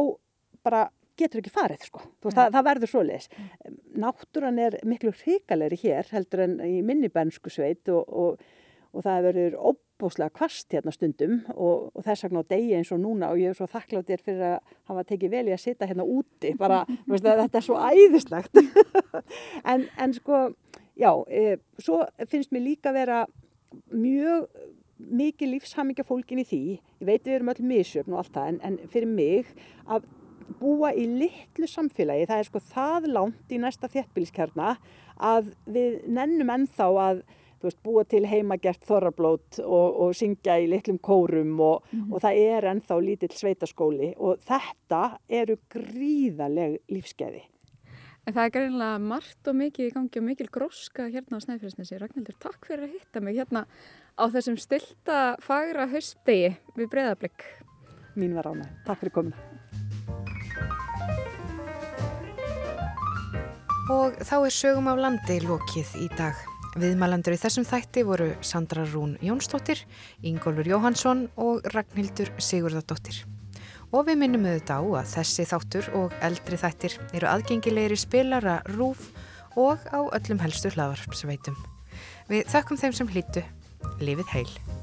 bara getur ekki farið sko, veist, það, það verður svo leiðis. Mm. Náttúran er miklu hrikalegri hér heldur en í minni bernsku sveit og, og, og það verður óbúslega kvast hérna stundum og, og þess vegna á degi eins og núna og ég er svo þakkláttir fyrir að hafa tekið vel í að sitja hérna úti bara, veist, þetta er svo æðislegt. En, en sko já, e, svo finnst mér líka vera mjög mikið lífshamingja fólkin í því. Ég veit við erum öll misjöfn og allt það en, en fyrir mig að búa í litlu samfélagi, það er sko það langt í næsta þéttbíliskjarna að við nennum ennþá að veist, búa til heimagert þorrablót og, og syngja í litlum kórum og, mm -hmm. og það er ennþá lítill sveitaskóli og þetta eru gríðaleg lífskeiði. En það er gæðinlega margt og mikið í gangi og mikil gróska hérna á Snæfellsnesi. Ragnhildur, takk fyrir að hitta mig hérna á þessum stilta fagra höstdegi við breyðarblikk. Mín var ána. Takk fyrir komina. Og þá er sögum á landi lokið í dag. Viðmælandur í þessum þætti voru Sandra Rún Jónsdóttir, Ingólfur Jóhansson og Ragnhildur Sigurðardóttir. Og við minnum auðvitað á að þessi þáttur og eldri þættir eru aðgengilegir í spilara rúf og á öllum helstu hlaðvarpsveitum. Við þökkum þeim sem hlýtu. Lifið heil!